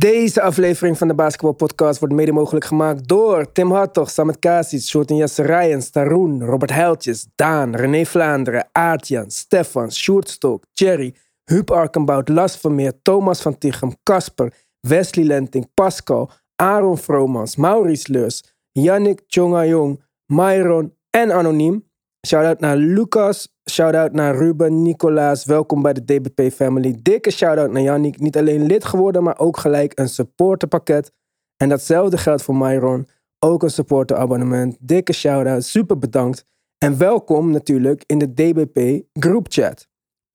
Deze aflevering van de Basketball Podcast wordt mede mogelijk gemaakt door Tim Hartog, Samet Kasic, Shorten Jasserijen, Staroen, Robert Heiltjes, Daan, René Vlaanderen, Aartjan, Stefan, Sjoerd Stok, Thierry, Huub Arkenbout, Las Vermeer, Thomas van Tichem, Kasper, Wesley Lenting, Pascal, Aaron Vromans, Maurice Leurs, Yannick Jong, Myron en Anoniem. Shout-out naar Lucas. Shout-out naar Ruben, Nicolaas. Welkom bij de DBP family. Dikke shout-out naar Yannick. Niet alleen lid geworden, maar ook gelijk een supporterpakket. En datzelfde geldt voor Myron. Ook een supporterabonnement. Dikke shout-out. Super bedankt. En welkom natuurlijk in de DBP groupchat.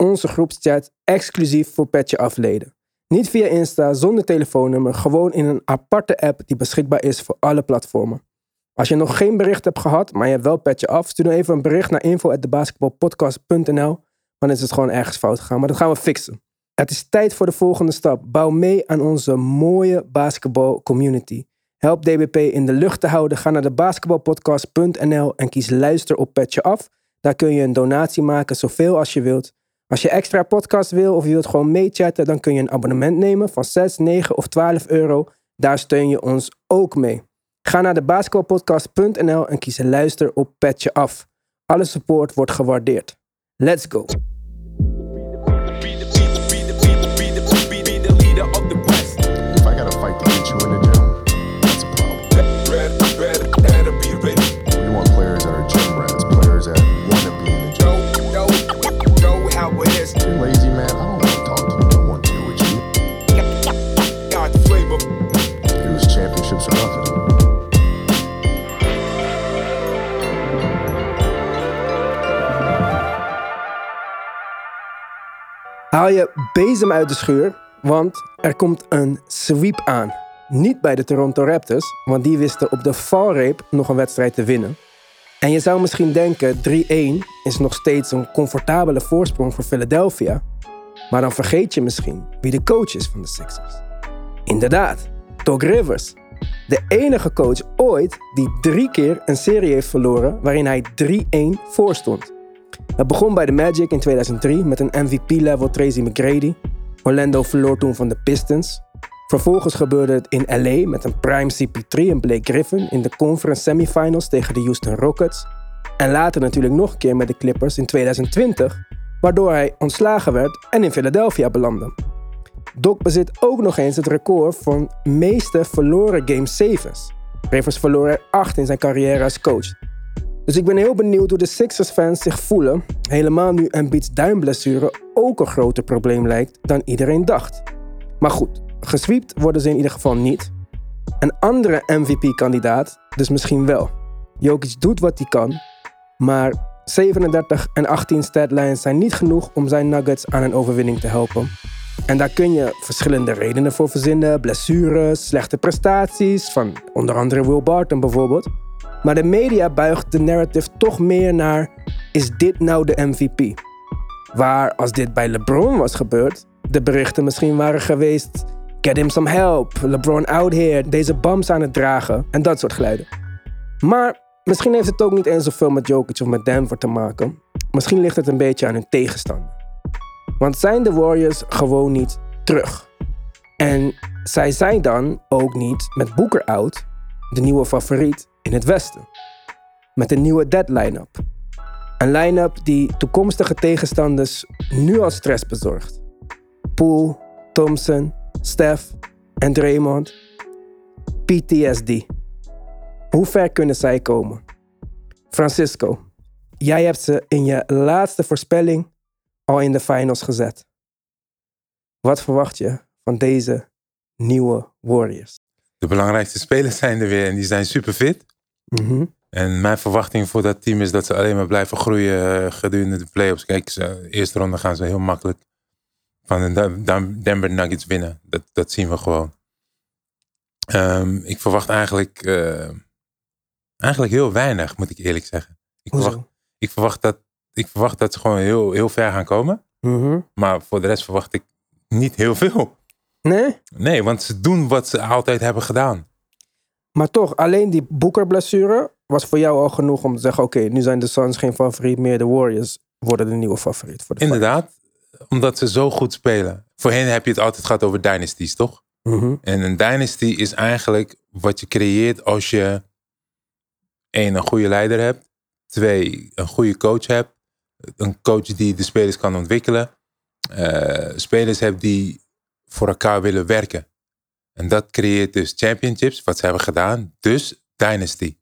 Onze groepschat exclusief voor Petje Afleden. Niet via Insta, zonder telefoonnummer. Gewoon in een aparte app die beschikbaar is voor alle platformen. Als je nog geen bericht hebt gehad, maar je hebt wel petje af, stuur dan even een bericht naar info.basketballpodcast.nl. Dan is het gewoon ergens fout gegaan, maar dat gaan we fixen. Het is tijd voor de volgende stap. Bouw mee aan onze mooie basketball community. Help DBP in de lucht te houden. Ga naar de basketballpodcast.nl en kies luister op petje af. Daar kun je een donatie maken, zoveel als je wilt. Als je extra podcast wil of je wilt gewoon meechatten, dan kun je een abonnement nemen van 6, 9 of 12 euro. Daar steun je ons ook mee. Ga naar de basketbalpodcast.nl en kies luister op Petje Af. Alle support wordt gewaardeerd. Let's go! Haal je bezem uit de schuur, want er komt een sweep aan. Niet bij de Toronto Raptors, want die wisten op de valreep nog een wedstrijd te winnen. En je zou misschien denken, 3-1 is nog steeds een comfortabele voorsprong voor Philadelphia. Maar dan vergeet je misschien wie de coach is van de Sixers. Inderdaad, Doc Rivers. De enige coach ooit die drie keer een serie heeft verloren waarin hij 3-1 voorstond. Het begon bij de Magic in 2003 met een MVP-level Tracy McGrady. Orlando verloor toen van de Pistons. Vervolgens gebeurde het in LA met een prime CP3 en Blake Griffin in de conference semifinals tegen de Houston Rockets. En later natuurlijk nog een keer met de Clippers in 2020, waardoor hij ontslagen werd en in Philadelphia belandde. Doc bezit ook nog eens het record van meeste verloren Game 7's. Rivers verloor er 8 in zijn carrière als coach. Dus ik ben heel benieuwd hoe de Sixers-fans zich voelen. Helemaal nu Embiid's duimblessure ook een groter probleem lijkt dan iedereen dacht. Maar goed, gesweept worden ze in ieder geval niet. Een andere MVP-kandidaat dus misschien wel. Jokic doet wat hij kan, maar 37 en 18 statlines zijn niet genoeg om zijn Nuggets aan een overwinning te helpen. En daar kun je verschillende redenen voor verzinnen. Blessures, slechte prestaties, van onder andere Will Barton bijvoorbeeld. Maar de media buigt de narrative toch meer naar: is dit nou de MVP? Waar als dit bij LeBron was gebeurd, de berichten misschien waren geweest: get him some help, LeBron out here, deze bams aan het dragen en dat soort geluiden. Maar misschien heeft het ook niet eens zoveel met Jokic of met Denver te maken. Misschien ligt het een beetje aan hun tegenstander. Want zijn de Warriors gewoon niet terug? En zij zijn dan ook niet met Booker out, de nieuwe favoriet, in het Westen. Met een nieuwe dead line-up. Een line-up die toekomstige tegenstanders nu al stress bezorgt. Poole, Thompson, Steph en Draymond. PTSD. Hoe ver kunnen zij komen? Francisco, jij hebt ze in je laatste voorspelling al in de finals gezet. Wat verwacht je van deze nieuwe Warriors? De belangrijkste spelers zijn er weer en die zijn super fit. Mhm. En mijn verwachting voor dat team is dat ze alleen maar blijven groeien eh, gedurende de playoffs. Kijk, ze, eerste ronde gaan ze heel makkelijk van de Denver Nuggets winnen. Dat, dat zien we gewoon. Ehm, ik verwacht eigenlijk, eh, eigenlijk heel weinig, moet ik eerlijk zeggen. Ik Hoezo? verwacht, ik verwacht, dat, ik verwacht dat ze gewoon heel, heel ver gaan komen. Mhm. Maar voor de rest verwacht ik niet heel veel. Nee? Nee, want ze doen wat ze altijd hebben gedaan. Maar toch, alleen die Booker-blessure was voor jou al genoeg om te zeggen: oké, nu zijn de Suns geen favoriet meer, de Warriors worden de nieuwe favoriet voor de Inderdaad, omdat ze zo goed spelen. Voorheen heb je het altijd gehad over dynasties, toch? Mhm. En een dynasty is eigenlijk wat je creëert als je één, een goede leider hebt. Twee, een goede coach hebt. Een coach die de spelers kan ontwikkelen. eh, spelers hebt die voor elkaar willen werken. En dat creëert dus championships, wat ze hebben gedaan. Dus dynasty.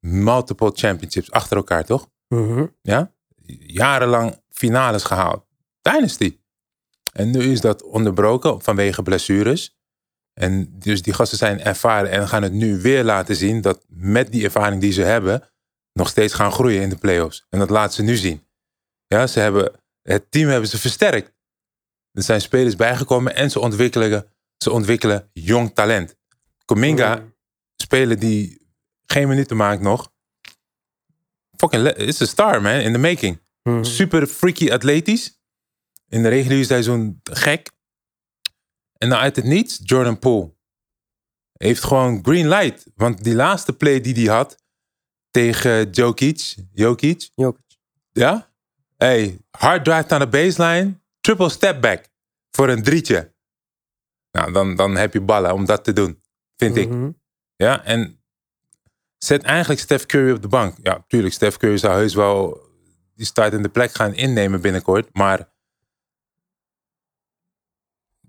Multiple championships achter elkaar, toch? Mhm. Ja? Jarenlang finales gehaald. Dynasty. En nu is dat onderbroken vanwege blessures. En dus die gasten zijn ervaren en gaan het nu weer laten zien dat met die ervaring die ze hebben, nog steeds gaan groeien in de playoffs. En dat laten ze nu zien. Ja, ze hebben, het team hebben ze versterkt. Er zijn spelers bijgekomen en ze ontwikkelen, ze ontwikkelen jong talent. Cominga, Mhm. speler die geen minuten maakt nog. Fucking, is een star man, in the making. Mhm. Super freaky atletisch. In de reguliere seizoen gek. En dan uit het niets, Jordan Poole. Heeft gewoon green light. Want die laatste play die hij had tegen Jokic. Jokic. Jokic. Ja? Hey, hard drive naar de baseline. Triple step back. Voor een drietje. Nou, dan, dan heb je ballen om dat te doen. Vind ik. Mhm. Ja, en zet eigenlijk Steph Curry op de bank. Ja, tuurlijk, Steph Curry zou heus wel die startende plek gaan innemen binnenkort. Maar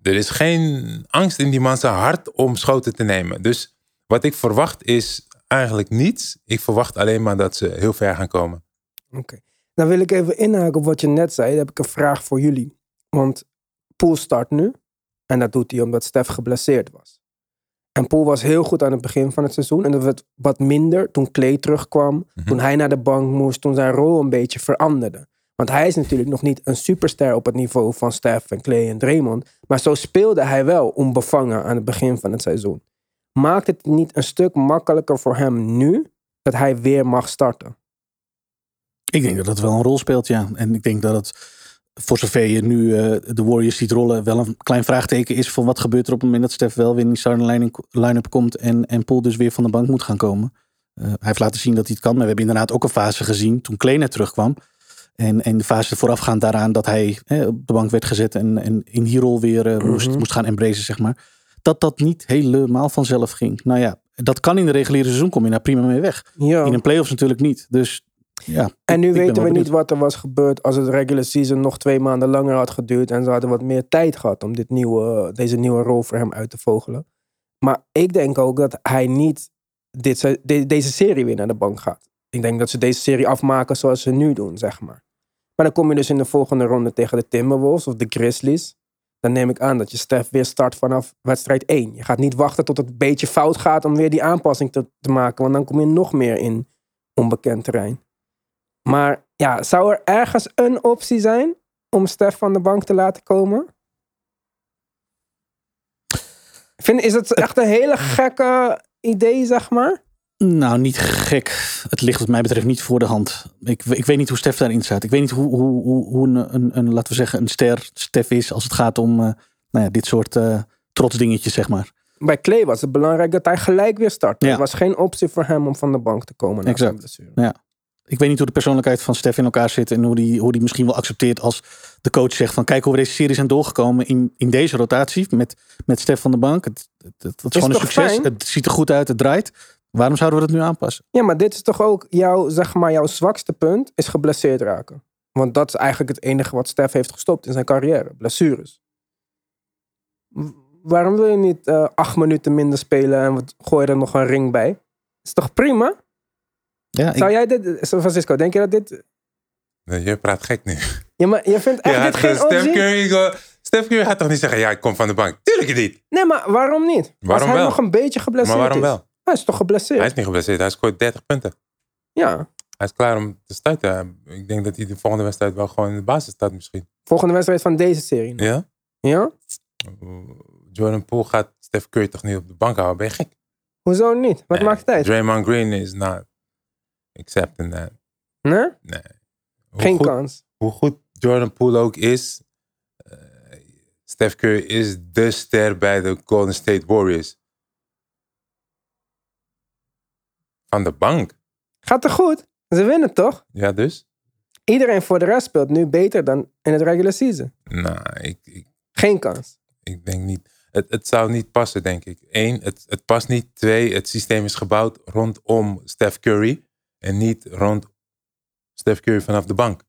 er is geen angst in die man zijn hart om schoten te nemen. Dus wat ik verwacht is eigenlijk niets. Ik verwacht alleen maar dat ze heel ver gaan komen. Oké. Dan wil ik even inhaken op wat je net zei. Dan heb ik een vraag voor jullie. Want Poel start nu. En dat doet hij omdat Stef geblesseerd was. En Poel was heel goed aan het begin van het seizoen. En dat werd wat minder toen Clay terugkwam. Toen hij naar de bank moest. Toen zijn rol een beetje veranderde. Want hij is natuurlijk nog niet een superster op het niveau van Steph en Clay en Draymond. Maar zo speelde hij wel onbevangen aan het begin van het seizoen. Maakt het niet een stuk makkelijker voor hem nu dat hij weer mag starten? Ik denk dat dat wel een rol speelt, ja. En ik denk dat het, voor zover je nu eh, de Warriors ziet rollen, wel een klein vraagteken is van wat gebeurt er op het moment dat Steph wel weer in die starting line- line-up komt en, en Poole dus weer van de bank moet gaan komen. Eh, hij heeft laten zien dat hij het kan, maar we hebben inderdaad ook een fase gezien toen net terugkwam. En, en de fase voorafgaand daaraan dat hij eh, op de bank werd gezet en, en in die rol weer eh, moest, Mhm. moest gaan embracen, zeg maar. Dat dat niet helemaal vanzelf ging. Nou ja, dat kan in de reguliere seizoen, kom je daar prima mee weg. Ja. In een playoffs natuurlijk niet. Dus ja. En nu weten we niet wat er was gebeurd als het regular season nog twee maanden langer had geduurd. En ze hadden wat meer tijd gehad om dit nieuwe, deze nieuwe rol voor hem uit te vogelen. Maar ik denk ook dat hij niet dit, de- deze serie weer naar de bank gaat. Ik denk dat ze deze serie afmaken zoals ze nu doen, zeg maar. Maar dan kom je dus in de volgende ronde tegen de Timberwolves of de Grizzlies. Dan neem ik aan dat je Steph weer start vanaf wedstrijd 1. Je gaat niet wachten tot het een beetje fout gaat om weer die aanpassing te, te maken. Want dan kom je nog meer in onbekend terrein. Maar ja, zou er ergens een optie zijn om Stef van de bank te laten komen? Vind, is het echt een hele gekke idee, zeg maar? Nou, niet gek. Het ligt wat mij betreft niet voor de hand. Ik, ik weet niet hoe Stef daarin staat. Ik weet niet hoe, hoe, hoe, hoe een, een, een, laten we zeggen, een ster Stef is als het gaat om eh, nou ja, dit soort eh trotsdingetjes, zeg maar. Bij Clay was het belangrijk dat hij gelijk weer start. Ja. Er was geen optie voor hem om van de bank te komen na zijn Exact. blessure. Ik weet niet hoe de persoonlijkheid van Stef in elkaar zit en hoe die, hoe die misschien wel accepteert als de coach zegt van kijk hoe we deze serie zijn doorgekomen in, in deze rotatie met, met Stef van de bank. Het, het, het, het is, gewoon een succes. fijn? Het ziet er goed uit, het draait. Waarom zouden we dat nu aanpassen? Ja, maar dit is toch ook jouw, zeg maar, jouw zwakste punt, is geblesseerd raken. Want dat is eigenlijk het enige wat Stef heeft gestopt in zijn carrière. Blessures. Waarom wil je niet eh, acht minuten minder spelen en wat, gooi je er nog een ring bij? Is toch prima? Ja, ik- Zou jij dit, San Francisco, denk je dat dit... Nee, Je praat gek nu. Ja, maar je vindt echt Ja, dit geen Steph? Curry, go- Steph Curry gaat toch niet zeggen, ja, ik kom van de bank. Tuurlijk niet. Nee, maar waarom niet? Waarom Als hij wel? nog een beetje geblesseerd Maar waarom is. wel? Hij is toch geblesseerd? Hij is niet geblesseerd, hij scoort 30 punten. Ja. Hij is klaar om te starten. Ik denk dat hij de volgende wedstrijd wel gewoon in de basis staat misschien. Volgende wedstrijd van deze serie. Ja? Ja? Jordan Poole gaat Steph Curry toch niet op de bank houden? Ben je gek? Hoezo niet? Wat Nee. maakt het uit? Draymond Green is not accepting that. Nee? Nee. Hoe Geen goed, kans. Hoe goed Jordan Poole ook is, eh, Steph Curry is de ster bij de Golden State Warriors. Van de bank. Gaat er goed? Ze winnen toch? Ja, dus? Iedereen voor de rest speelt nu beter dan in het regular season. Nou, ik, ik, Geen kans. ik denk niet. het, het zou niet passen, denk ik. Eén, het, het past niet. Twee, het systeem is gebouwd rondom Steph Curry. En niet rond Steph Curry vanaf de bank.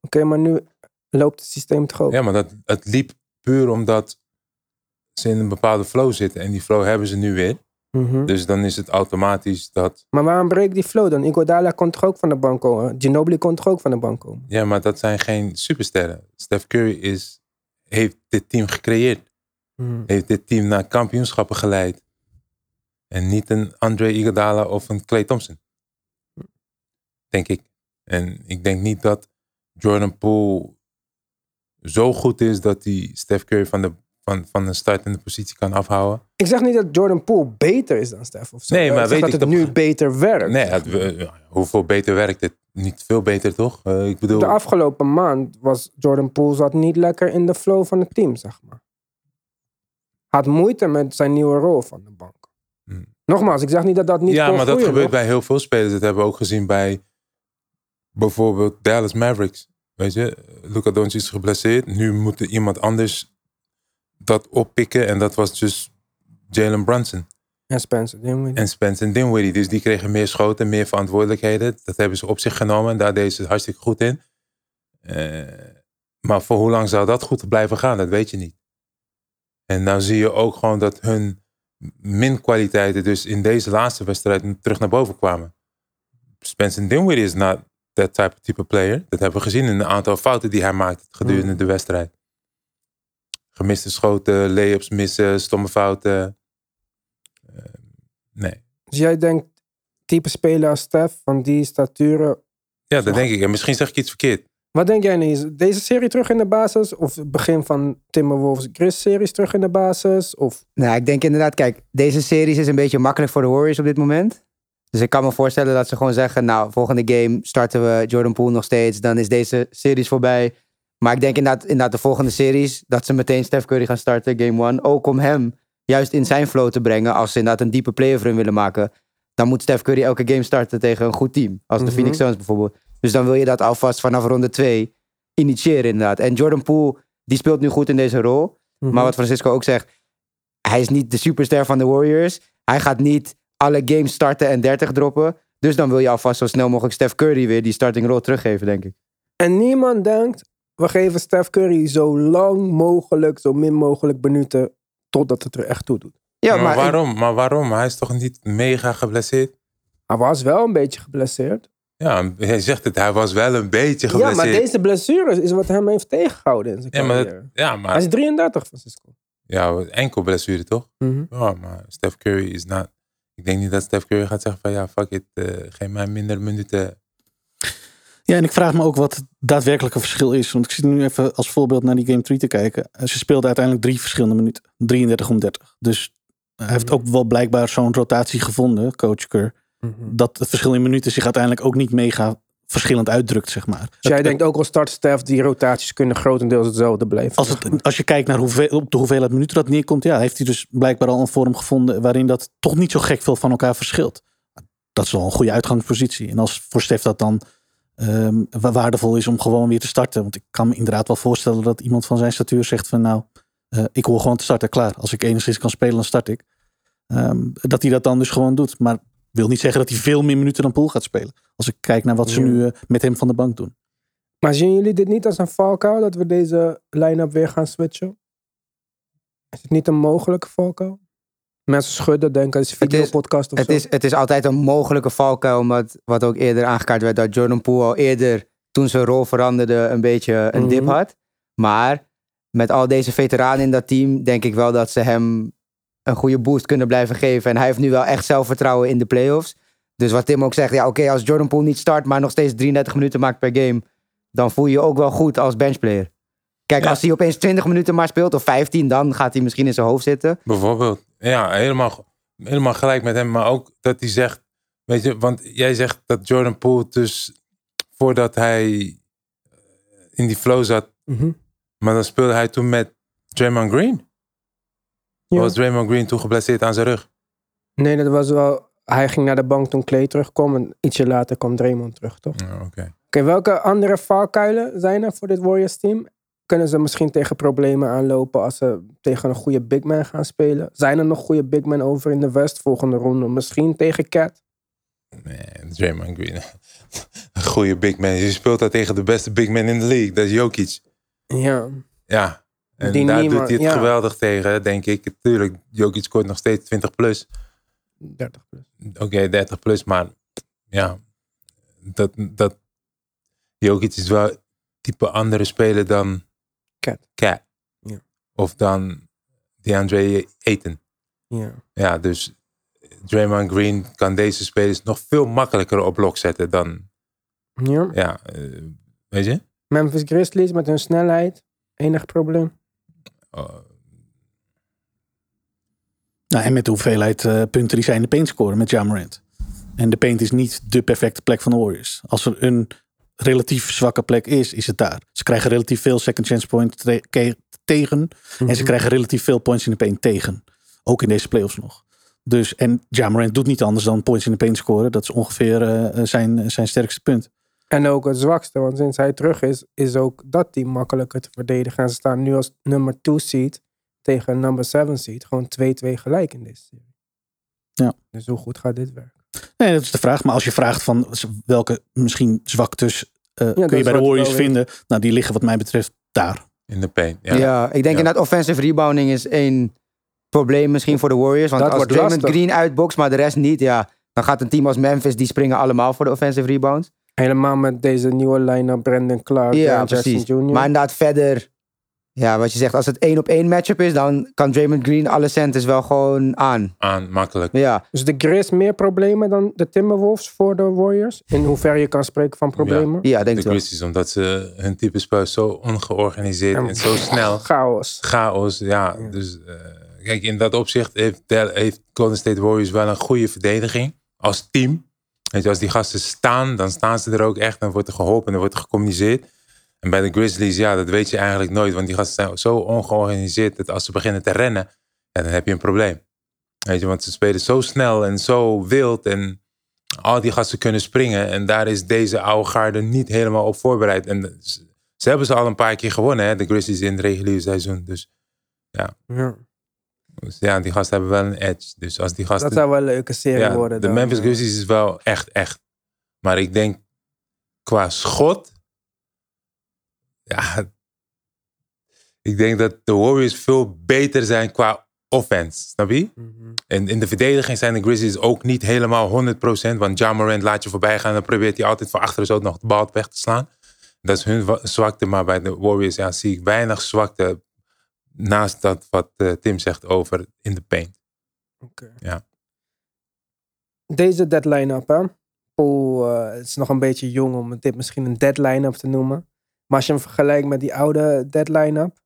Oké, maar nu loopt het systeem toch ook? Ja, maar dat, het liep puur omdat ze in een bepaalde flow zitten. En die flow hebben ze nu weer. Mhm. Dus dan is het automatisch dat... Maar waarom breekt die flow dan? Iguodala kon toch ook van de bank komen? Ginobili kon toch ook van de bank komen? Ja, maar dat zijn geen supersterren. Steph Curry is, heeft dit team gecreëerd. Mhm. Heeft dit team naar kampioenschappen geleid. En niet een Andre Iguodala of een Clay Thompson. Denk ik. En ik denk niet dat Jordan Poole zo goed is dat hij Steph Curry van de, van, van een startende positie kan afhouden. Ik zeg niet dat Jordan Poole beter is dan Steph of zo. Nee, maar ik zeg weet dat ik het nu beter werkt. Nee, het, hoeveel beter werkt het? Niet veel beter, toch? Eh, ik bedoel, De afgelopen maand was Jordan Poole zat niet lekker in de flow van het team, zeg maar. Had moeite met zijn nieuwe rol van de bank. Hmm. Nogmaals, ik zeg niet dat dat niet ja, maar dat gebeurt nog. bij heel veel spelers. Dat hebben we ook gezien bij bijvoorbeeld Dallas Mavericks. Weet je, Luka Doncic is geblesseerd. Nu moet er iemand anders dat oppikken. En dat was dus Jalen Brunson En Spencer Dinwiddie. en Spencer Dinwiddie. Dus die kregen meer schoten, meer verantwoordelijkheden. Dat hebben ze op zich genomen. En daar deden ze het hartstikke goed in. Eh, maar voor hoe lang zou dat goed blijven gaan? Dat weet je niet. En nou zie je ook gewoon dat hun minkwaliteiten dus in deze laatste wedstrijd terug naar boven kwamen. Spencer Dinwiddie is not that type of type player. Dat hebben we gezien in een aantal fouten die hij maakt gedurende Mm. de wedstrijd. Gemiste schoten, layups missen, stomme fouten. Eh, nee. Dus jij denkt, type speler als Steph, van die staturen. Ja, dat denk ik. En misschien zeg ik iets verkeerd. Wat denk jij nu? Deze serie terug in de basis? Of het begin van Timberwolves Chris series terug in de basis? Of Nou, ik denk inderdaad, kijk, deze series is een beetje makkelijk voor de Warriors op dit moment. Dus ik kan me voorstellen dat ze gewoon zeggen, nou, volgende game starten we Jordan Poole nog steeds. Dan is deze series voorbij. Maar ik denk inderdaad, inderdaad de volgende series, dat ze meteen Steph Curry gaan starten, game one. Ook om hem juist in zijn flow te brengen. Als ze inderdaad een diepe playoff run willen maken. Dan moet Steph Curry elke game starten tegen een goed team. Als de Mhm. Phoenix Suns bijvoorbeeld. Dus dan wil je dat alvast vanaf ronde 2 initiëren inderdaad. En Jordan Poole, die speelt nu goed in deze rol. Mhm. Maar wat Francisco ook zegt, hij is niet de superster van de Warriors. Hij gaat niet alle games starten en 30 droppen. Dus dan wil je alvast zo snel mogelijk Steph Curry weer die starting rol teruggeven, denk ik. En niemand denkt, we geven Steph Curry zo lang mogelijk, zo min mogelijk minuten, totdat het er echt toe doet. Ja, maar, maar, waarom? Maar waarom? Hij is toch niet mega geblesseerd? Hij was wel een beetje geblesseerd. Ja, hij zegt het. Hij was wel een beetje Ja, geblesseerd. maar deze blessure is wat hem heeft tegengehouden in zijn Ja, maar, dat- ja, Hij maar is 33, Francisco. ja, enkel blessure toch? Mhm. Ja, maar Steph Curry is not... Ik denk niet dat Steph Curry gaat zeggen van ja, fuck it, eh, geef mij minder minuten. Ja, en ik vraag me ook wat het daadwerkelijke verschil is. Want ik zit nu even als voorbeeld naar die game 3 te kijken. Eh, Ze speelden uiteindelijk drie verschillende minuten. 33 om 30. Dus hij heeft ook wel blijkbaar zo'n rotatie gevonden, coach Kerr. Mhm. Dat het verschil in minuten zich uiteindelijk ook niet mega verschillend uitdrukt, zeg maar. Dus jij denkt ook al start Steph, die rotaties kunnen grotendeels hetzelfde blijven. Als, het, als je kijkt naar hoeveel, op de hoeveelheid minuten dat neerkomt, ja, heeft hij dus blijkbaar al een vorm gevonden waarin dat toch niet zo gek veel van elkaar verschilt. Dat is wel een goede uitgangspositie. En als voor Stef dat dan ehm, wa- waardevol is om gewoon weer te starten. Want ik kan me inderdaad wel voorstellen dat iemand van zijn statuur zegt van nou, eh, ik hoor gewoon te starten, klaar. Als ik enigszins kan spelen, dan start ik. Ehm, dat hij dat dan dus gewoon doet. Maar wil niet zeggen dat hij veel meer minuten dan Poel gaat spelen. Als ik kijk naar wat ze Ja. nu eh, met hem van de bank doen. Maar zien jullie dit niet als een valkuil, dat we deze line-up weer gaan switchen? Is het niet een mogelijke valkuil? Mensen schudden, denken, het is een videopodcast of het zo. is, het is altijd een mogelijke valkuil. Omdat, wat ook eerder aangekaart werd, dat Jordan Poole al eerder, toen zijn rol veranderde, een beetje een dip Mhm. had. Maar met al deze veteranen in dat team, denk ik wel dat ze hem een goede boost kunnen blijven geven. En hij heeft nu wel echt zelfvertrouwen in de playoffs. Dus wat Tim ook zegt, ja oké, als Jordan Poole niet start, maar nog steeds 33 minuten maakt per game, dan voel je je ook wel goed als benchplayer. Kijk, Ja. als hij opeens 20 minuten maar speelt of 15, dan gaat hij misschien in zijn hoofd zitten. Bijvoorbeeld. Ja, helemaal, helemaal gelijk met hem. Maar ook dat hij zegt, weet je, want jij zegt dat Jordan Poole dus voordat hij eh, in die flow zat, Mhm. maar dan speelde hij toen met Draymond Green. Ja. Was Draymond Green toen geblesseerd aan zijn rug? Nee, dat was wel... Hij ging naar de bank toen Clay terugkwam en ietsje later kwam Draymond terug, toch? Oké, Ja, Oké. welke andere valkuilen zijn er voor dit Warriors team? kunnen ze misschien tegen problemen aanlopen als ze tegen een goede big man gaan spelen? Zijn er nog goede big men over in de West? Volgende ronde misschien tegen Cat? Nee, Draymond Green. Een goede big man. Je speelt daar tegen de beste big man in de league. Dat is Jokic. Ja. Ja. En Die daar doet hij het ja. geweldig tegen, denk ik. Tuurlijk, Jokic scoort nog steeds 20 plus. 30 plus. Oké, 30 plus, maar ja, dat, dat Jokic is wel type andere speler dan Cat. Cat. Ja. Of dan DeAndre Ayton. Ja. Ja, dus Draymond Green kan deze spelers nog veel makkelijker op blok zetten dan, ja. ja, eh, weet je? Memphis Grizzlies met hun snelheid. Enig probleem. Nou, en met de hoeveelheid eh, punten die zij in de paint scoren met Jamarant. En de paint is niet de perfecte plek van de Warriors. Als er een relatief zwakke plek is, is het daar. Ze krijgen relatief veel second chance points tegen. En ze krijgen relatief veel points in de paint tegen. Ook in deze playoffs nog. Dus, en Jamarant doet niet anders dan points in de paint scoren. Dat is ongeveer eh, zijn, zijn sterkste punt. En ook het zwakste, want sinds hij terug is, is ook dat team makkelijker te verdedigen. En ze staan nu als nummer 2 seed tegen een number 7 seed. Gewoon 2-2 gelijk in deze serie. Ja. Dus hoe goed gaat dit werken? Nee, dat is de vraag. Maar als je vraagt van welke misschien zwaktes eh, kun je bij de Warriors vinden. Nou, die liggen wat mij betreft daar. in de paint. Ja, Ja. ik denk Ja. inderdaad offensive rebounding is één probleem misschien voor de Warriors. Want Dat als Draymond. Green uitboxt, maar de rest niet, ja, dan gaat een team als Memphis, die springen allemaal voor de offensive rebounds. Helemaal met deze nieuwe line-up, Brandon Clark en Ja, Jackson precies. Jr. Maar inderdaad verder, ja, wat je zegt, als het één op één matchup is, dan kan Draymond Green alle centers wel gewoon aan. Aan, makkelijk. Ja, Dus de Grizz meer problemen dan de Timberwolves voor de Warriors? In hoever je kan spreken van problemen? ja, denk De ik wel. Grizzlies, omdat ze hun type spel zo ongeorganiseerd En en zo snel. Chaos. chaos. Ja, dus eh, kijk, in dat opzicht heeft, heeft Golden State Warriors wel een goede verdediging als team. Weet je, als die gasten staan, dan staan ze er ook echt. Dan wordt er geholpen en dan wordt er gecommuniceerd. En bij de Grizzlies, ja, dat weet je eigenlijk nooit. Want die gasten zijn zo ongeorganiseerd dat als ze beginnen te rennen, ja, dan heb je een probleem. Weet je, want ze spelen zo snel en zo wild. En al die gasten kunnen springen. En daar is deze oude garde niet helemaal op voorbereid. En ze, hebben ze al een paar keer gewonnen, hè, de Grizzlies in het reguliere seizoen. Dus Ja. Dus ja, die gasten hebben wel een edge. Dus als die gasten. Dat zou wel een leuke serie ja, worden. de dan. Memphis Grizzlies is wel echt, echt. Maar ik denk qua schot. Ja. Ik denk dat de Warriors veel beter zijn qua offense. Snap je? Mhm. En in de verdediging zijn de Grizzlies ook niet helemaal 100%. Want Ja Morant laat je voorbij gaan. Dan probeert hij altijd van achteren zo nog de bal weg te slaan. Dat is hun wa- zwakte. Maar bij de Warriors ja, zie ik weinig zwakte. Naast dat wat eh, Tim zegt over in de paint. Oké. Ja. Deze deadline-up, hè? Poel, eh, het is nog een beetje jong om dit misschien een deadline-up te noemen. Maar als je hem vergelijkt met die oude deadline-up,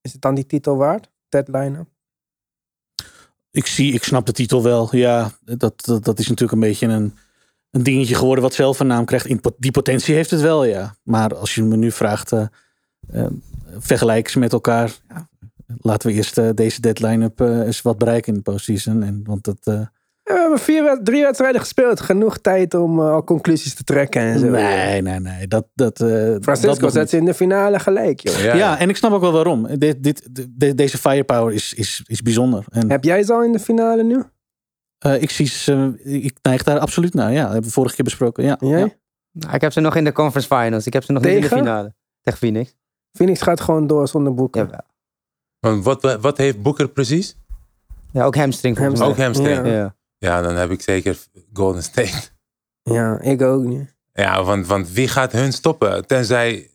is het dan die titel waard? Deadline-up? Ik zie, ik snap de titel wel. Ja, dat, dat, dat is natuurlijk een beetje een, een dingetje geworden wat zelf een naam krijgt. In, die potentie heeft het wel, ja. Maar als je me nu vraagt, eh eh, vergelijk ze met elkaar. Ja, laten we eerst eh, deze deadline up eh, eens wat bereiken in de postseason. En, want dat, eh, Ja, we hebben vier, drie wedstrijden gespeeld. Genoeg tijd om al conclusies te trekken en zo. nee, nee, nee. Dat, dat, eh, dat Francisco nog zet ze in de finale gelijk, joh. Ja, en ik snap ook wel waarom. Dit, dit, de- deze firepower is, is, is bijzonder. En Heb jij ze al in de finale nu? eh, ik zie ze, ik neig daar absoluut naar. Ja, dat hebben we vorige keer besproken. Ja, Jij? ja. Nou, ik heb ze nog in de conference finals. Ik heb ze nog niet in de finale. Tegen Phoenix. Phoenix gaat gewoon door zonder boeken. Ja, Want wat, wat heeft Booker precies? ja ook hamstring. Ook hamstring. Ja. Ja. Ja, dan heb ik zeker Golden State. Ja, ik ook niet. Ja, want, want wie gaat hun stoppen? Tenzij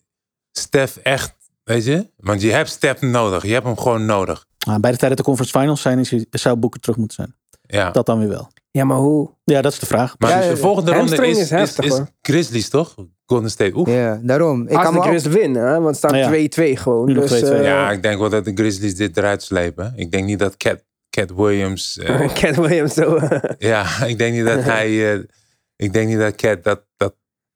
Stef echt, weet je? Want je hebt Stef nodig. Je hebt hem gewoon nodig. Maar bij de tijd dat de conference finals zijn, is, zou Boeker terug moeten zijn. Ja. Dat dan weer wel. Ja, maar hoe? Ja, dat is de vraag. maar Ja, dus de ja, volgende ronde is, is heftig. Grizzlies, toch? Golden State. Oef. Ja, daarom. Ik Als kan de me ook- Grizz winnen, hè, want het staat ja. 2-2 gewoon. Dus, 2-2. eh, Ja, ik denk wel dat de Grizzlies dit eruit slepen. Ik denk niet dat Cat, Cat Williams... eh, Cat Williams zo. ja, ik denk niet dat hij... eh, ik denk niet dat Cat dat, dat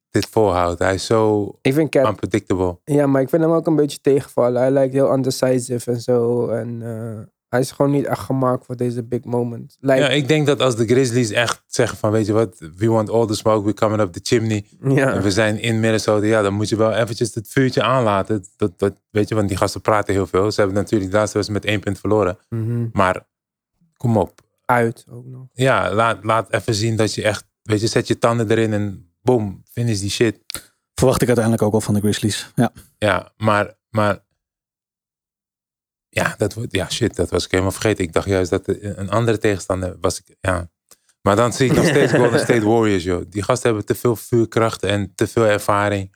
dit volhoudt. Hij is zo ik vind Cat... unpredictable. Ja, maar ik vind hem ook een beetje tegenvallen. Hij lijkt heel undecisive en zo. En eh, Hij is gewoon niet echt gemaakt voor deze big moment. Ja, ik denk dat als de Grizzlies echt zeggen van, weet je wat, we want all the smoke, we coming up the chimney. ja. En we zijn in Minnesota, ja, dan moet je wel eventjes het vuurtje aanlaten. Dat, dat, weet je, want die gasten praten heel veel. Ze hebben natuurlijk de laatste wedstrijd met één punt verloren. Mhm. Maar kom op. Uit ook nog. Ja, laat, laat even zien dat je echt, weet je, zet je tanden erin en boom, finish die shit. Verwacht ik uiteindelijk ook al van de Grizzlies. Ja. Ja, maar, maar ja, dat, ja, shit, dat was ik helemaal vergeten. Ik dacht juist dat een andere tegenstander was. Ik, ja. Maar dan zie ik nog steeds Golden State Warriors, joh. Die gasten hebben te veel vuurkracht en te veel ervaring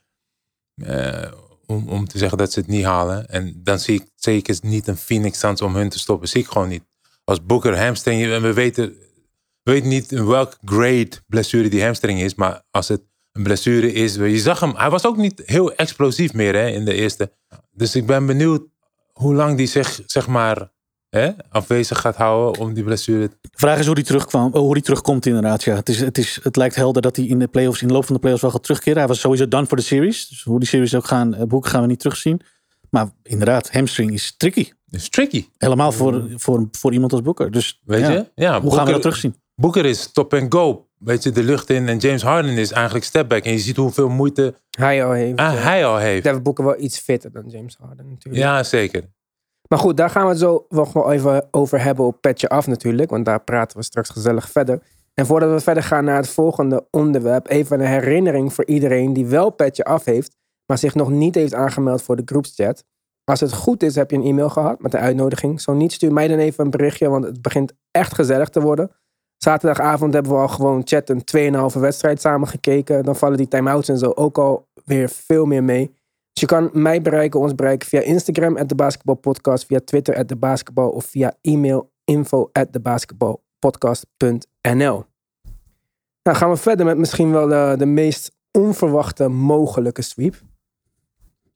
eh, om, om te zeggen dat ze het niet halen. En dan zie ik zeker niet een Phoenix Suns om hun te stoppen. Zie ik gewoon niet. Als Booker hamstring, en we weten, we weten niet in welk grade blessure die hamstring is, maar als het een blessure is, je zag hem, hij was ook niet heel explosief meer hè, in de eerste. Dus ik ben benieuwd hoe lang die zich, zeg maar, hè, afwezig gaat houden om die blessure. De vraag is hoe die, terugkwam, oh, hoe die terugkomt inderdaad. Ja. Het, is, het, is, het lijkt helder dat hij in de, playoffs, in de loop van de playoffs wel gaat terugkeren. Hij was sowieso done voor de series. Dus hoe die series ook gaan eh, boeken gaan we niet terugzien. Maar inderdaad, hamstring is tricky. is tricky, Helemaal voor, voor, voor iemand als Booker. Dus weet ja, je? Ja, hoe gaan we dat terugzien? Booker is stop and go. Weet je, de lucht in. En James Harden is eigenlijk step back. En je ziet hoeveel moeite Hij al heeft. ah, hij al heeft. Devin Booker wel iets fitter dan James Harden natuurlijk. Ja, zeker. Maar goed, daar gaan we het zo wel even over hebben op Petje Af natuurlijk. Want daar praten we straks gezellig verder. En voordat we verder gaan naar het volgende onderwerp. Even een herinnering voor iedereen die wel Petje Af heeft. Maar zich nog niet heeft aangemeld voor de groepschat. Als het goed is, heb je een e-mail gehad met de uitnodiging. Zo niet, stuur mij dan even een berichtje. Want het begint echt gezellig te worden. Zaterdagavond hebben we al gewoon chat een 2,5 wedstrijd samen gekeken. Dan vallen die time-outs en zo ook al weer veel meer mee. Dus je kan mij bereiken, ons bereiken via Instagram, at de via Twitter, at de of via e-mail, info, at de basketbalpodcast.nl. Nou, gaan we verder met misschien wel de, de meest onverwachte mogelijke sweep.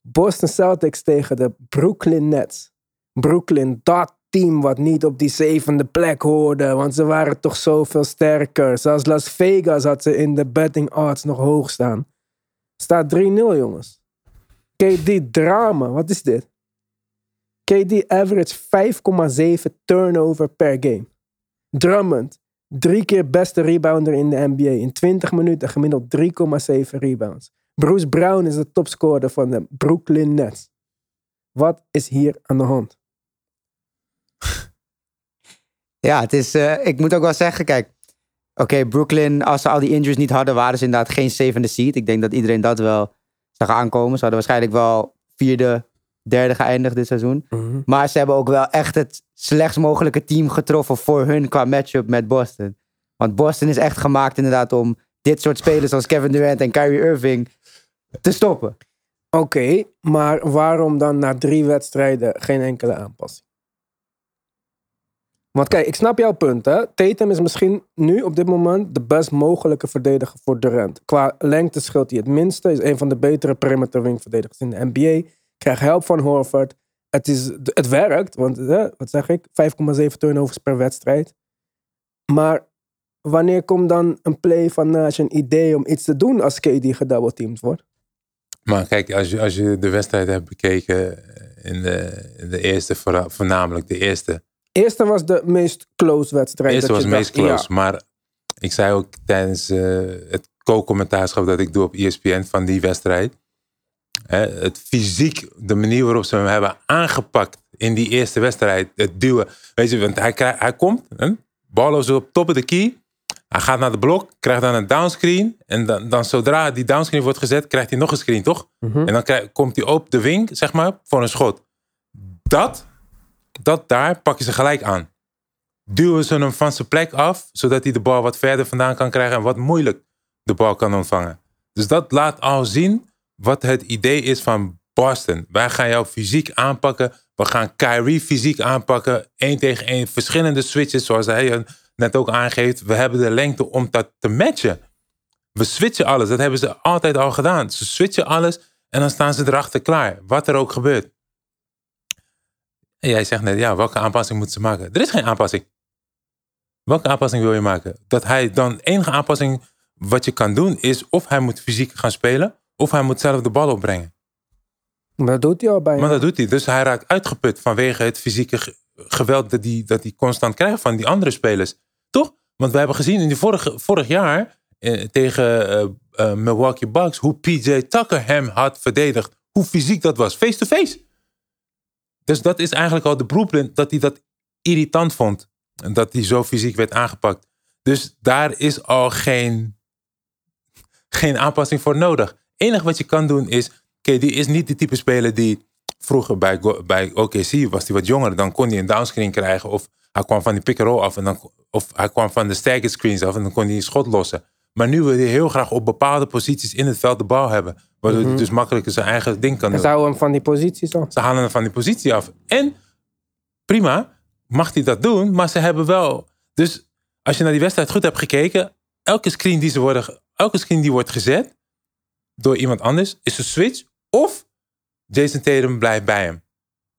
Boston Celtics tegen de Brooklyn Nets. Brooklyn, dat team wat niet op die zevende plek hoorde, want ze waren toch zoveel sterker. Zelfs Las Vegas had ze in de betting odds nog hoog staan. Staat 3-0, jongens. KD drama, wat is dit? KD average 5,7 turnover per game. Drummond, drie keer beste rebounder in de NBA. In 20 minuten gemiddeld 3,7 rebounds. Bruce Brown is de topscorer van de Brooklyn Nets. Wat is hier aan de hand? Ja, het is, eh, ik moet ook wel zeggen, kijk. Oké, Brooklyn, als ze al die injuries niet hadden, waren ze inderdaad geen zevende seed. Ik denk dat iedereen dat wel zag aankomen. Ze hadden waarschijnlijk wel vierde, derde geëindigd dit seizoen. Maar ze hebben ook wel echt het slechtst mogelijke team getroffen voor hun qua matchup met Boston. Want Boston is echt gemaakt inderdaad om dit soort spelers als Kevin Durant en Kyrie Irving te stoppen. Oké, maar waarom dan na drie wedstrijden geen enkele aanpassing? Want kijk, ik snap jouw punt. Hè? Tatum is misschien nu op dit moment de best mogelijke verdediger voor Durant. Qua lengte scheelt hij het minste. Is een van de betere perimeter wing verdedigers in de NBA. Krijgt help van Horford. Het, is, het werkt, want hè, wat zeg ik? 5,7 turnovers per wedstrijd. Maar wanneer komt dan een play van Nash een idee om iets te doen als KD gedoubleteamd wordt? Maar kijk, als je, als je de wedstrijd hebt bekeken in de, in de eerste, voornamelijk de eerste. Eerste was de meest close wedstrijd. eerste was meest close. Maar ik zei ook tijdens eh, het co-commentaarschap dat ik doe op ESPN van die wedstrijd. Hè, het fysiek, de manier waarop ze hem hebben aangepakt in die eerste wedstrijd. Het duwen. Weet je, want hij, hij komt, hè, balloos op top of de key. Hij gaat naar de blok, krijgt dan een downscreen. En dan, dan zodra die downscreen wordt gezet, krijgt hij nog een screen, toch? Mhm. En dan krijg- komt hij op de wing, zeg maar, voor een schot. Dat, dat daar pakken ze gelijk aan. Duwen ze hem van zijn plek af, zodat hij de bal wat verder vandaan kan krijgen en wat moeilijk de bal kan ontvangen. Dus dat laat al zien wat het idee is van Boston. Wij gaan jou fysiek aanpakken. We gaan Kyrie fysiek aanpakken. Eén tegen één. Verschillende switches, zoals hij net ook aangeeft. We hebben de lengte om dat te matchen. We switchen alles. Dat hebben ze altijd al gedaan. Ze switchen alles en dan staan ze erachter klaar. Wat er ook gebeurt. En jij zegt net, ja, welke aanpassing moeten ze maken? Er is geen aanpassing. Welke aanpassing wil je maken? Dat hij dan enige aanpassing wat je kan doen is of hij moet fysiek gaan spelen of hij moet zelf de bal opbrengen. Maar dat doet hij al bijna. Maar dat doet hij. Dus hij raakt uitgeput vanwege het fysieke ge- geweld dat die, dat die constant krijgt van die andere spelers. Toch? Want we hebben gezien in die vorige, vorig jaar eh, tegen eh, eh, Milwaukee Bucks hoe PJ Tucker hem had verdedigd. Hoe fysiek dat was, face-to-face. Dus dat is eigenlijk al de blueprint dat hij dat irritant vond. En dat hij zo fysiek werd aangepakt. Dus daar is al geen, geen aanpassing voor nodig. Het enige wat je kan doen is. Oké, die is niet de type speler die. Vroeger bij, bij OKC was hij wat jonger. Dan kon hij een downscreen krijgen. Of hij kwam van die pick-and-roll af. En dan, of hij kwam van de staggered screens af. En dan kon hij een schot lossen. Maar nu wil hij heel graag op bepaalde posities in het veld de bal hebben. Waardoor hij dus makkelijker zijn eigen ding kan En doen. zou hem van die posities af. Ze halen hem van die positie af. En prima, mag hij dat doen, maar ze hebben wel. Dus als je naar die wedstrijd goed hebt gekeken, elke screen die, ze worden, elke screen die wordt gezet door iemand anders, is een switch. Of Jason Tatum blijft bij hem.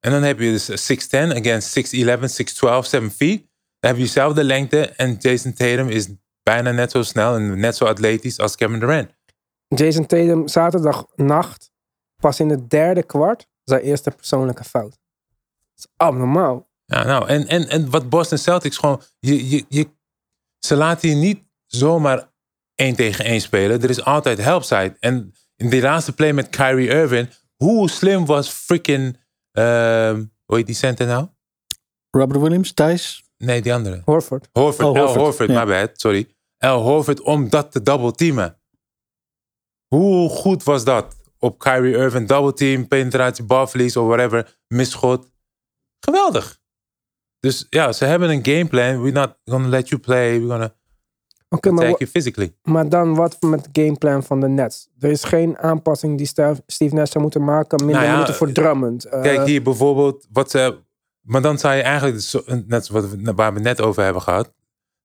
En dan heb je dus 6'10 against 6'11, 6'12, 7 feet. Dan heb je dezelfde lengte en Jason Tatum is bijna net zo snel en net zo atletisch als Kevin Durant. Jason Tatum zaterdag nacht, pas in het derde kwart, zijn eerste persoonlijke fout. Dat is abnormaal. Ja, nou, en, en, en wat Boston Celtics gewoon... Je, je, je, ze laten je niet zomaar één tegen één spelen. Er is altijd helpside. En in die laatste play met Kyrie Irving... Hoe slim was freaking... ehm hoe heet die center nou? Robert Williams, Thijs. Nee, die andere. Horford. Horford. Oh, L. Horford, Horford, ja. my bad. Sorry. L. Horford om dat te double teamen. Hoe goed was dat? Op Kyrie Irving, double team, penetratie, balverlies of whatever, misschot. Geweldig. Dus ja, ze hebben een gameplan. We're not gonna let you play. We're gonna maar, attack you physically. maar dan wat met de gameplan van de Nets? Er is geen aanpassing die Steve Nash zou moeten maken. Minder Nou ja, minuten voor Drummond. Eh, Kijk hier bijvoorbeeld wat ze. Maar dan zou je eigenlijk, net waar we het net over hebben gehad,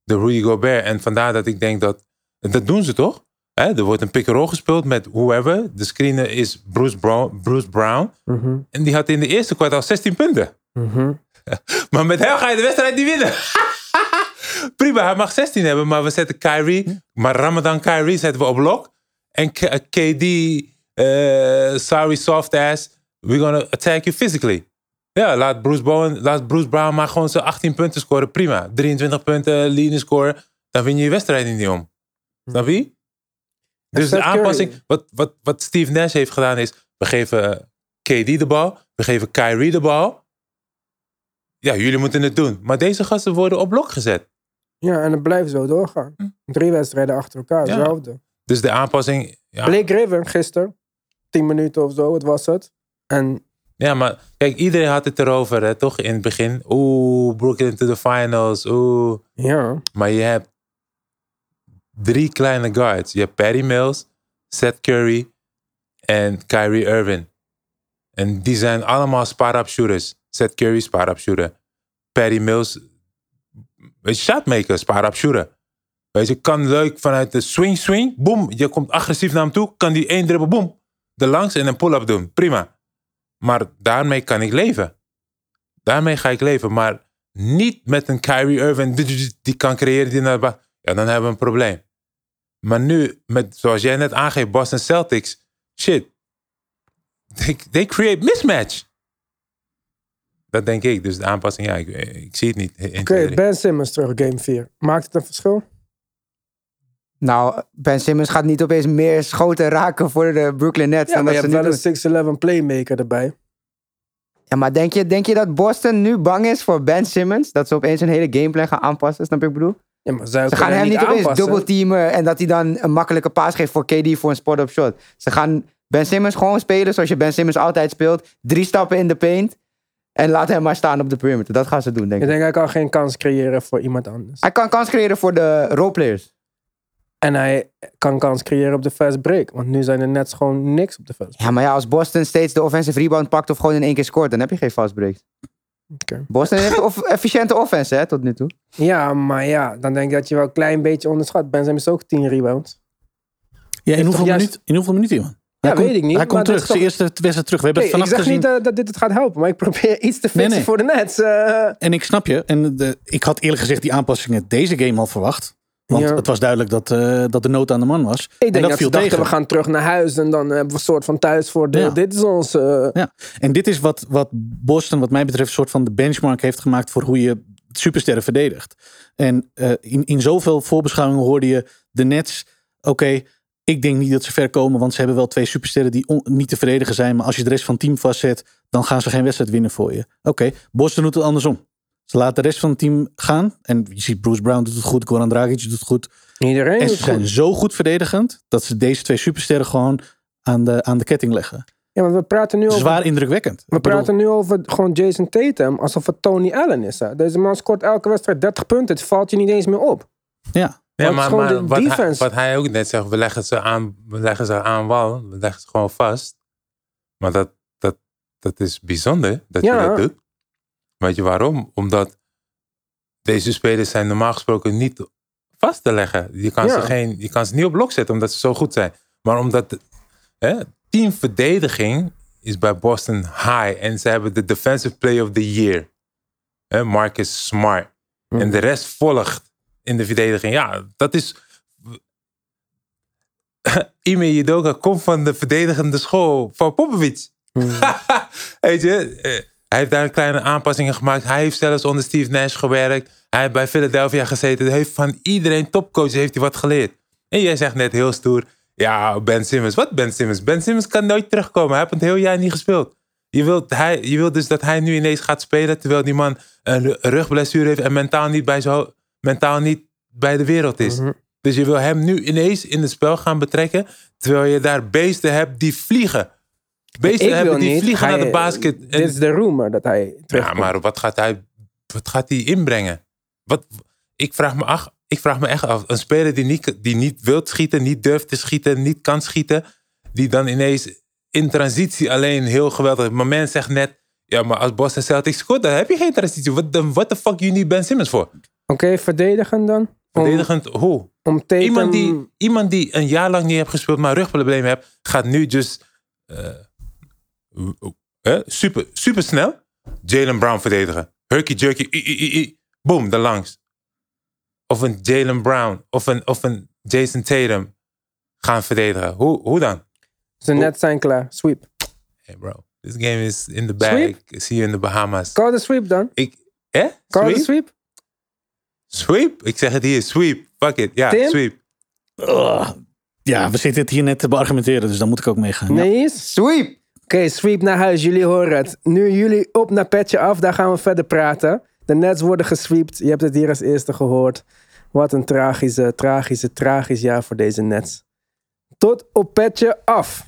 de Rudy Gobert. En vandaar dat ik denk dat. Dat doen ze toch? Er wordt een pick-and-roll gespeeld met whoever. De screener is Bruce Brown, Bruce Brown. mhm, En die had in de eerste kwart al 16 punten. mhm. Maar met hem ga je de wedstrijd niet winnen. Prima, hij mag 16 hebben, maar we zetten Kyrie. Maar Ramadan Kyrie zetten we op lok. En K- KD, eh, sorry soft ass, we're gonna attack you physically. Ja, laat Bruce, Bowen, laat Bruce Brown maar gewoon zijn 18 punten scoren. Prima. 23 punten, leading score. Dan win je je wedstrijd niet om. Snap je? Dus de aanpassing, wat, wat, wat Steve Nash heeft gedaan is, we geven KD de bal, we geven Kyrie de bal. Ja, jullie moeten het doen. Maar deze gasten worden op blok gezet. Ja, en het blijft zo doorgaan. Drie wedstrijden achter elkaar, Hm. Ja. hetzelfde. Dus de aanpassing. Ja, Blake Griffin gisteren, 10 minuten of zo, wat was het? En ja, maar kijk, iedereen had het erover, hè, toch? In het begin. Oeh, Brooklyn to the finals. Oeh. ja, Maar je hebt drie kleine guards. Je hebt Patty Mills, Seth Curry en Kyrie Irving. En die zijn allemaal spot-up shooters. Seth Curry, spot-up shooter. Patty Mills, een shotmaker, spot-up shooter. Weet je, kan leuk vanuit de swing, swing, boom. Je komt agressief naar hem toe, kan die één dribbel, boom. De langs en een pull-up doen. Prima. Maar daarmee kan ik leven. Daarmee ga ik leven. Maar niet met een Kyrie Irving die- kan creëren. Die naar ja, dan hebben we een probleem. Maar nu, met, zoals jij net aangeeft, Boston Celtics. Shit. They, they create mismatch. Dat denk ik. Dus de aanpassing, ja, ik, ik zie het niet. oké. Ben Simmons terug, game 4. Maakt het een verschil? Nou, Ben Simmons gaat niet opeens meer schoten raken voor de Brooklyn Nets. Ja, dan maar je dat hebt wel een 6'11 playmaker erbij. Ja, maar denk je, denk je dat Boston nu bang is voor Ben Simmons? Dat ze opeens een hele gameplan gaan aanpassen, snap je ik bedoel? Ja, maar Ze gaan hem niet opeens aanpassen. dubbelteamen en dat hij dan een makkelijke paas geeft voor KD voor een spot-up shot. Ze gaan Ben Simmons gewoon spelen zoals je Ben Simmons altijd speelt. Drie stappen in de paint en laat hem maar staan op de perimeter. Dat gaan ze doen, denk Ik ik. denk hij kan geen kans creëren voor iemand anders. Hij kan kans creëren voor de roleplayers. En hij kan kans creëren op de fast break. Want nu zijn er net gewoon niks op de fast break. Ja, maar ja, als Boston steeds de offensive rebound pakt of gewoon in één keer scoort, dan heb je geen fast breaks. Oké. Boston heeft of efficiënte offense, hè, tot nu toe. Ja, maar ja, dan denk ik dat je wel een klein beetje onderschat. Ben Simmons ook 10 rebounds. Ja, in, hoeveel juist- minuten, in hoeveel minuten, man? Ja, Hij komt- weet ik niet, Hij komt terug, zijn eerste wedstrijd terug. We hebben Nee, het ik vannacht zeg gezien. niet dat dit het gaat helpen, maar ik probeer iets te fixen nee. voor de Nets. eh. En ik snap je. En de, ik had eerlijk gezegd die aanpassingen deze game al verwacht. Want Ja. het was duidelijk dat, eh, dat de nood aan de man was. Ik en denk dat dat, viel dachten, tegen. we gaan terug naar huis en dan hebben we een soort van thuis voor de, Ja. dit is ons... eh, Ja. En dit is wat, wat Boston, wat mij betreft, een soort van de benchmark heeft gemaakt voor hoe je supersterren verdedigt. En eh, in, in zoveel voorbeschouwingen hoorde je de Nets. Oké, ik denk niet dat ze ver komen, want ze hebben wel twee supersterren die on- niet te verdedigen zijn. Maar als je de rest van het team vastzet, dan gaan ze geen wedstrijd winnen voor je. Oké, Boston doet het andersom. Ze laten de rest van het team gaan. En je ziet Bruce Brown doet het goed, Goran Dragic doet het goed. Iedereen En doet ze zijn goed. zo goed verdedigend dat ze deze twee supersterren gewoon aan de, aan de ketting leggen. Ja, maar we praten nu over... Zwaar indrukwekkend. We praten nu over gewoon Jason Tatum alsof het Tony Allen is. Hè? Deze man scoort elke wedstrijd 30 punten. Het valt je niet eens meer op. Ja, Ja, maar, maar de wat, hij, wat hij ook net zegt, we leggen ze aan, we leggen ze aan wal, we leggen ze gewoon vast. Maar dat, dat, dat is bijzonder dat Ja. je dat doet. Weet je waarom? Omdat deze spelers zijn normaal gesproken niet vast te leggen. Je kan, Ja. ze, geen, je kan ze niet op blok zetten omdat ze zo goed zijn. Maar omdat hè, teamverdediging is bij Boston high. En ze hebben de Defensive Player of the Year. Hè, Marcus Smart. En de rest volgt in de verdediging. Ja, dat is... Ime Judoka komt van de verdedigende school van Popovic. Weet je, eh, hij heeft daar kleine aanpassingen gemaakt. Hij heeft zelfs onder Steve Nash gewerkt. Hij heeft bij Philadelphia gezeten. Hij heeft van iedereen topcoach heeft hij wat geleerd. En jij zegt net heel stoer, ja, Ben Simmons. Wat Ben Simmons? Ben Simmons kan nooit terugkomen. Hij heeft het heel jaar niet gespeeld. Je wilt, hij, je wilt dus dat hij nu ineens gaat spelen terwijl die man een ru- rugblessure heeft en mentaal niet bij, zo, mentaal niet bij de wereld is. Dus je wil hem nu ineens in het spel gaan betrekken terwijl je daar beesten hebt die vliegen. Beesten hebben die niet. vliegen Hij- naar de basket. En- Dit is de rumor dat hij ja, terugkomt. maar wat gaat hij, wat gaat hij inbrengen? Wat, ik, vraag me af, ik vraag me echt af. Een speler die niet, die niet wil schieten, niet durft te schieten, niet kan schieten. Die dan ineens in transitie alleen heel geweldig. Mijn man zegt net, ja, maar als Boston Celtics scoort, dan heb je geen transitie. Wat de what the fuck you need Ben Simmons voor? Oké, verdedigen dan? Om, Verdedigend, hoe? om Tatum... Iemand die, iemand die een jaar lang niet heeft gespeeld, maar rugproblemen heeft, gaat nu just eh, eh, super, super snel Jalen Brown verdedigen. Herky jerky, i, i, i, i. boom, daar langs. Of een Jalen Brown of een, of een Jason Tatum gaan verdedigen. Hoe, hoe dan? Ze net zijn klaar. Sweep. Hey bro, this game is in the bag. Sweep? See you in the Bahamas. Call the sweep dan. Ik, eh? Call the Sweep? sweep. Sweep? Ik zeg het hier, sweep. Fuck it, ja, Tim? sweep. Ugh. ja, we zitten het hier net te beargumenteren, dus dan moet ik ook meegaan. Ja. Nee? Sweep! Oké, sweep naar huis. Jullie horen het. Nu jullie op naar petje af. Daar gaan we verder praten. De Nets worden gesweept. Je hebt het hier als eerste gehoord. Wat een tragische, tragische, tragisch jaar voor deze Nets. Tot op petje af.